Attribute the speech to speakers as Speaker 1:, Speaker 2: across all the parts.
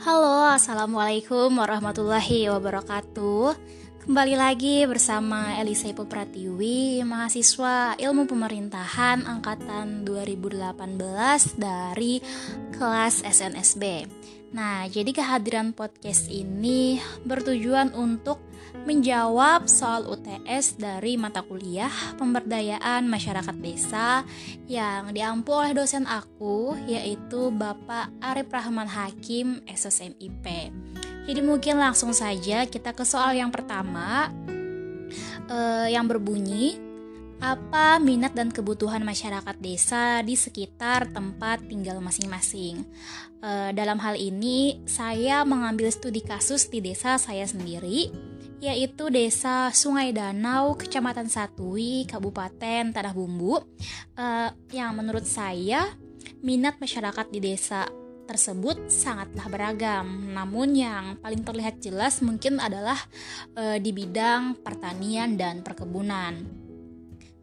Speaker 1: Halo, Assalamualaikum warahmatullahi wabarakatuh. Kembali lagi bersama Elisa Ipu Pratiwi, mahasiswa ilmu pemerintahan angkatan 2018 dari kelas SNSB Nah, jadi kehadiran podcast ini bertujuan untuk menjawab soal UTS dari mata kuliah pemberdayaan masyarakat desa yang diampu oleh dosen aku yaitu Bapak Arif Rahman Hakim SSMIP. Jadi mungkin langsung saja kita ke soal yang pertama eh, yang berbunyi apa minat dan kebutuhan masyarakat desa di sekitar tempat tinggal masing-masing. E, dalam hal ini, saya mengambil studi kasus di desa saya sendiri yaitu Desa Sungai Danau, Kecamatan Satui, Kabupaten Tanah Bumbu, uh, yang menurut saya minat masyarakat di desa tersebut sangatlah beragam. Namun yang paling terlihat jelas mungkin adalah uh, di bidang pertanian dan perkebunan.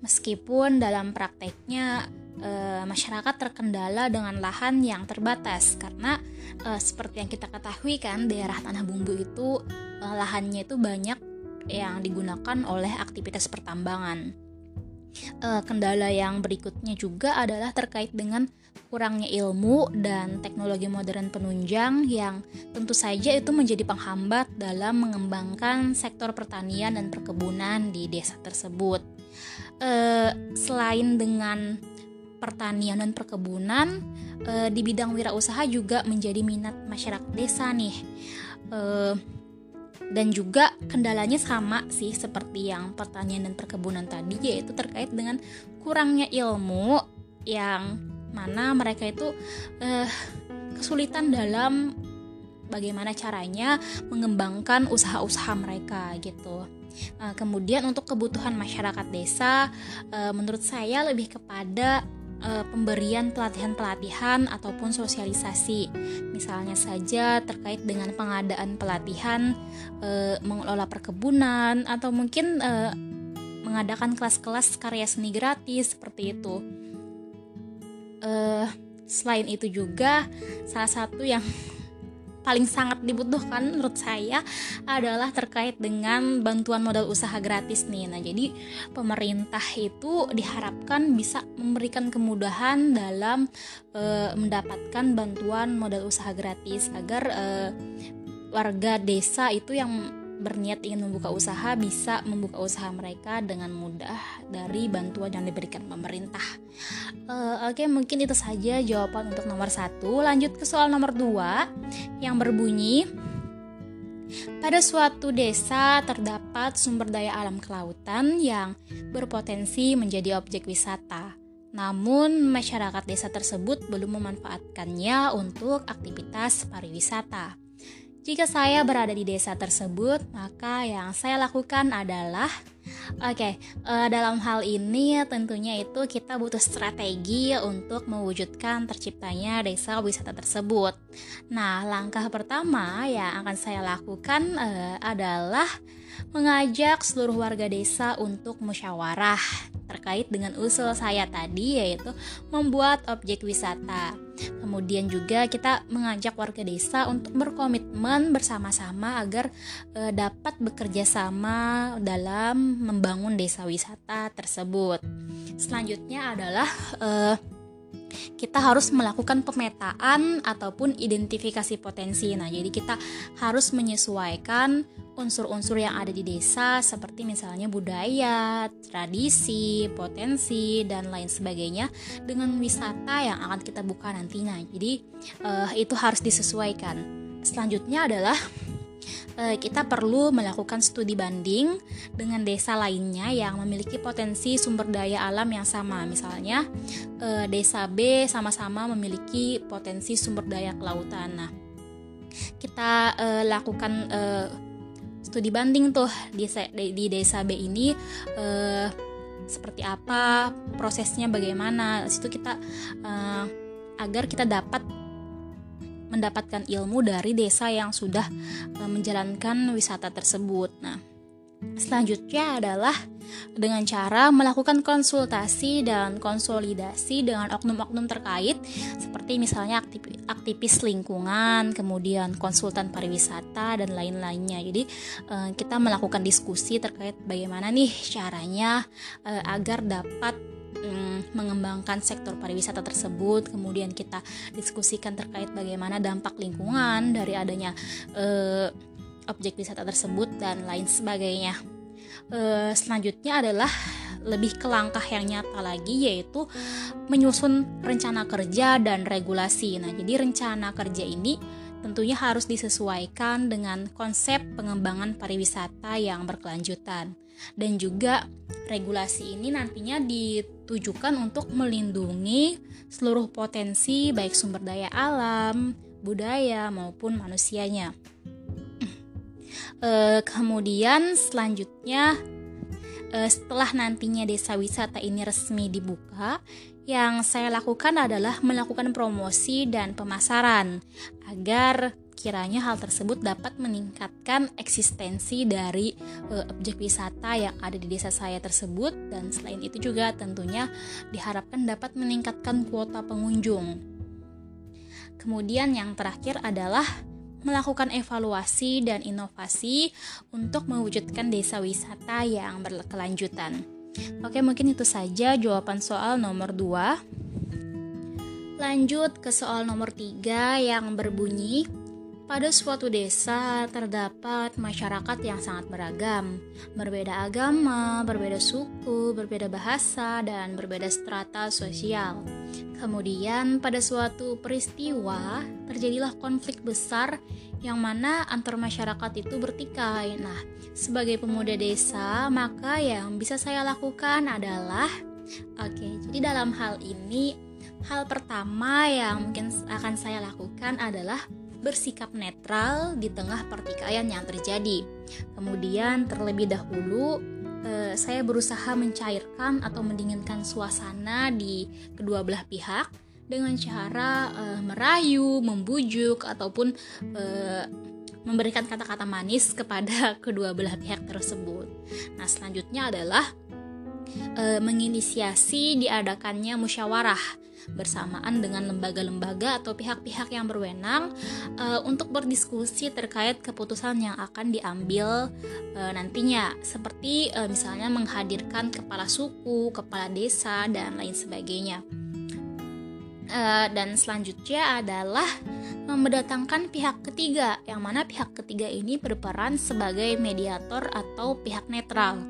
Speaker 1: Meskipun dalam prakteknya e, masyarakat terkendala dengan lahan yang terbatas karena e, seperti yang kita ketahui kan daerah tanah bumbu itu uh, lahannya itu banyak yang digunakan oleh aktivitas pertambangan. Uh, kendala yang berikutnya juga adalah terkait dengan kurangnya ilmu dan teknologi modern penunjang yang tentu saja itu menjadi penghambat dalam mengembangkan sektor pertanian dan perkebunan di desa tersebut. Uh, selain dengan pertanian dan perkebunan, uh, di bidang wirausaha juga menjadi minat masyarakat desa nih. Uh, dan juga kendalanya sama sih seperti yang pertanian dan perkebunan tadi yaitu terkait dengan kurangnya ilmu yang mana mereka itu uh, kesulitan dalam bagaimana caranya mengembangkan usaha-usaha mereka gitu. Uh, kemudian untuk kebutuhan masyarakat desa, uh, menurut saya lebih kepada uh, pemberian pelatihan-pelatihan ataupun sosialisasi. Misalnya saja terkait dengan pengadaan pelatihan mengelola perkebunan atau mungkin mengadakan kelas-kelas karya seni gratis seperti itu. Selain itu juga salah satu yang paling sangat dibutuhkan menurut saya adalah terkait dengan bantuan modal usaha gratis nih. Nah, jadi pemerintah itu diharapkan bisa memberikan kemudahan dalam e, mendapatkan bantuan modal usaha gratis agar e, warga desa itu yang berniat ingin membuka usaha bisa membuka usaha mereka dengan mudah dari bantuan yang diberikan pemerintah. Uh, Oke, okay, mungkin itu saja jawaban untuk nomor satu. Lanjut ke soal nomor dua yang berbunyi. Pada suatu desa terdapat sumber daya alam kelautan yang berpotensi menjadi objek wisata. Namun, masyarakat desa tersebut belum memanfaatkannya untuk aktivitas pariwisata. Jika saya berada di desa tersebut, maka yang saya lakukan adalah Oke, okay, uh, eh, dalam hal ini tentunya itu kita butuh strategi untuk mewujudkan terciptanya desa wisata tersebut. Nah, langkah pertama yang akan saya lakukan uh, adalah mengajak seluruh warga desa untuk musyawarah terkait dengan usul saya tadi yaitu membuat objek wisata. Kemudian juga kita mengajak warga desa untuk berkomitmen bersama-sama agar e, dapat bekerja sama dalam membangun desa wisata tersebut. Selanjutnya adalah e, kita harus melakukan pemetaan ataupun identifikasi potensi. Nah, jadi kita harus menyesuaikan unsur-unsur yang ada di desa seperti misalnya budaya, tradisi, potensi dan lain sebagainya dengan wisata yang akan kita buka nantinya. Jadi, uh, itu harus disesuaikan. Selanjutnya adalah kita perlu melakukan studi banding dengan desa lainnya yang memiliki potensi sumber daya alam yang sama. Misalnya, eh, desa B sama-sama memiliki potensi sumber daya kelautan. Nah, kita uh, lakukan studi banding tuh di, di desa B ini seperti apa prosesnya bagaimana. Situ kita agar kita dapat mendapatkan ilmu dari desa yang sudah e, menjalankan wisata tersebut. Nah, Selanjutnya adalah dengan cara melakukan konsultasi dan konsolidasi dengan oknum-oknum terkait seperti misalnya aktivis lingkungan, kemudian konsultan pariwisata dan lain-lainnya. Jadi eh, kita melakukan diskusi terkait bagaimana nih caranya eh, agar dapat mm, mengembangkan sektor pariwisata tersebut. Kemudian kita diskusikan terkait bagaimana dampak lingkungan dari adanya uh, objek wisata tersebut dan lain sebagainya. Uh, selanjutnya adalah lebih ke langkah yang nyata lagi yaitu menyusun rencana kerja dan regulasi. Nah, jadi rencana kerja ini tentunya harus disesuaikan dengan konsep pengembangan pariwisata yang berkelanjutan. Dan juga regulasi ini nantinya ditujukan untuk melindungi seluruh potensi baik sumber daya alam, budaya maupun manusianya. E, kemudian selanjutnya e, setelah nantinya desa wisata ini resmi dibuka, yang saya lakukan adalah melakukan promosi dan pemasaran agar kiranya hal tersebut dapat meningkatkan eksistensi dari e, objek wisata yang ada di desa saya tersebut dan selain itu juga tentunya diharapkan dapat meningkatkan kuota pengunjung. Kemudian yang terakhir adalah melakukan evaluasi dan inovasi untuk mewujudkan desa wisata yang berkelanjutan. Oke, mungkin itu saja jawaban soal nomor 2. Lanjut ke soal nomor 3 yang berbunyi pada suatu desa terdapat masyarakat yang sangat beragam, berbeda agama, berbeda suku, berbeda bahasa, dan berbeda strata sosial. Kemudian, pada suatu peristiwa terjadilah konflik besar yang mana antar masyarakat itu bertikai. Nah, sebagai pemuda desa, maka yang bisa saya lakukan adalah oke. jadi dalam hal ini, hal pertama yang mungkin akan saya lakukan adalah bersikap netral di tengah pertikaian yang terjadi. Kemudian terlebih dahulu eh, saya berusaha mencairkan atau mendinginkan suasana di kedua belah pihak dengan cara eh, merayu, membujuk ataupun eh, memberikan kata-kata manis kepada kedua belah pihak tersebut. Nah, selanjutnya adalah menginisiasi diadakannya musyawarah bersamaan dengan lembaga-lembaga atau pihak-pihak yang berwenang uh, untuk berdiskusi terkait keputusan yang akan diambil uh, nantinya seperti uh, misalnya menghadirkan kepala suku, kepala desa dan lain sebagainya. Uh, dan selanjutnya adalah mendatangkan pihak ketiga, yang mana pihak ketiga ini berperan sebagai mediator atau pihak netral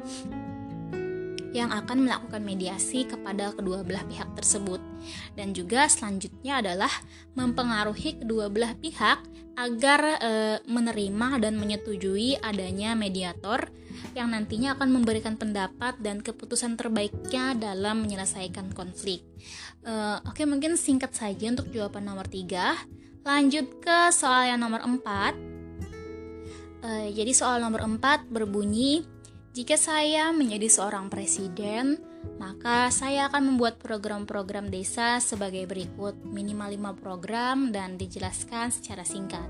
Speaker 1: yang akan melakukan mediasi kepada kedua belah pihak tersebut. Dan juga selanjutnya adalah mempengaruhi kedua belah pihak agar e, menerima dan menyetujui adanya mediator yang nantinya akan memberikan pendapat dan keputusan terbaiknya dalam menyelesaikan konflik. E, oke, mungkin singkat saja untuk jawaban nomor 3. Lanjut ke soal yang nomor 4. E, jadi soal nomor 4 berbunyi jika saya menjadi seorang presiden, maka saya akan membuat program-program desa sebagai berikut, minimal 5 program dan dijelaskan secara singkat.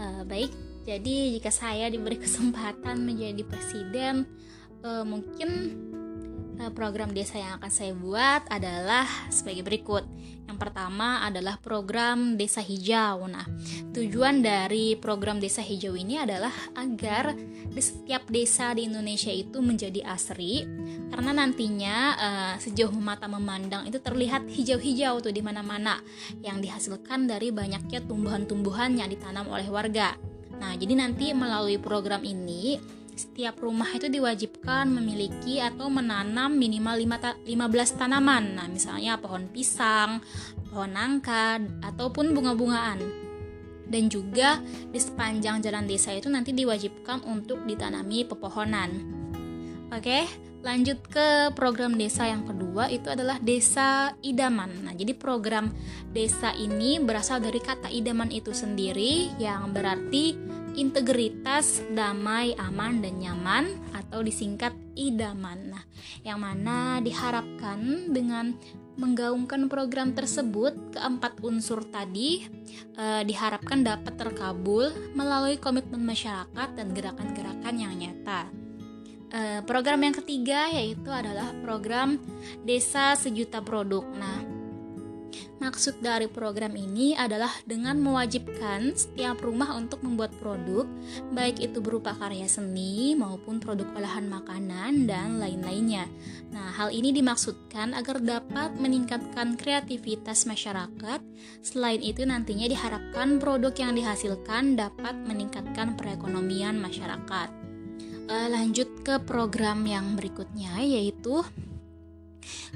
Speaker 1: Uh, baik, jadi jika saya diberi kesempatan menjadi presiden, uh, mungkin Eh, program desa yang akan saya buat adalah sebagai berikut. Yang pertama adalah program Desa Hijau. Nah, tujuan dari program Desa Hijau ini adalah agar di setiap desa di Indonesia itu menjadi asri karena nantinya uh, sejauh mata memandang itu terlihat hijau-hijau tuh di mana-mana yang dihasilkan dari banyaknya tumbuhan-tumbuhan yang ditanam oleh warga. Nah, jadi nanti melalui program ini setiap rumah itu diwajibkan memiliki atau menanam minimal 5 15 tanaman. Nah, misalnya pohon pisang, pohon nangka, ataupun bunga-bungaan. Dan juga di sepanjang jalan desa itu nanti diwajibkan untuk ditanami pepohonan. Oke, lanjut ke program desa yang kedua itu adalah desa idaman. Nah, jadi program desa ini berasal dari kata idaman itu sendiri yang berarti integritas, damai, aman, dan nyaman atau disingkat idaman. Nah, yang mana diharapkan dengan menggaungkan program tersebut keempat unsur tadi eh, diharapkan dapat terkabul melalui komitmen masyarakat dan gerakan-gerakan yang nyata. Uh, program yang ketiga yaitu adalah program Desa Sejuta Produk. Nah, Maksud dari program ini adalah dengan mewajibkan setiap rumah untuk membuat produk, baik itu berupa karya seni maupun produk olahan makanan dan lain-lainnya. Nah, hal ini dimaksudkan agar dapat meningkatkan kreativitas masyarakat. Selain itu, nantinya diharapkan produk yang dihasilkan dapat meningkatkan perekonomian masyarakat. Uh, lanjut ke program yang berikutnya, yaitu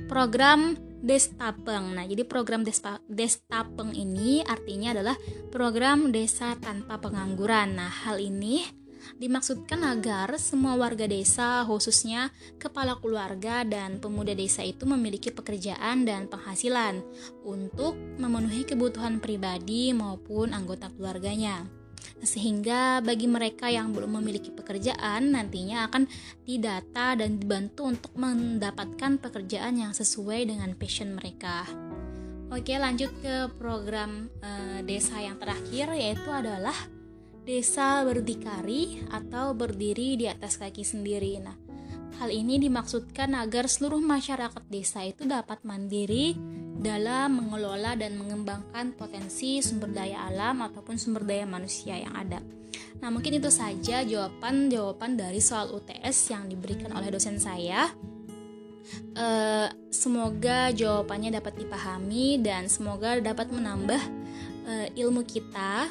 Speaker 1: program Destapeng. Nah, jadi program Despa, Destapeng ini artinya adalah program desa tanpa pengangguran. Nah, hal ini dimaksudkan agar semua warga desa, khususnya kepala keluarga dan pemuda desa itu memiliki pekerjaan dan penghasilan untuk memenuhi kebutuhan pribadi maupun anggota keluarganya sehingga bagi mereka yang belum memiliki pekerjaan nantinya akan didata dan dibantu untuk mendapatkan pekerjaan yang sesuai dengan passion mereka. Oke, lanjut ke program e, desa yang terakhir yaitu adalah desa berdikari atau berdiri di atas kaki sendiri. Nah, hal ini dimaksudkan agar seluruh masyarakat desa itu dapat mandiri dalam mengelola dan mengembangkan potensi sumber daya alam ataupun sumber daya manusia yang ada. Nah, mungkin itu saja jawaban-jawaban dari soal UTS yang diberikan oleh dosen saya. Uh, semoga jawabannya dapat dipahami dan semoga dapat menambah uh, ilmu kita.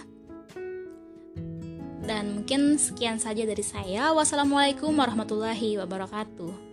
Speaker 1: Dan mungkin sekian saja dari saya. Wassalamualaikum warahmatullahi wabarakatuh.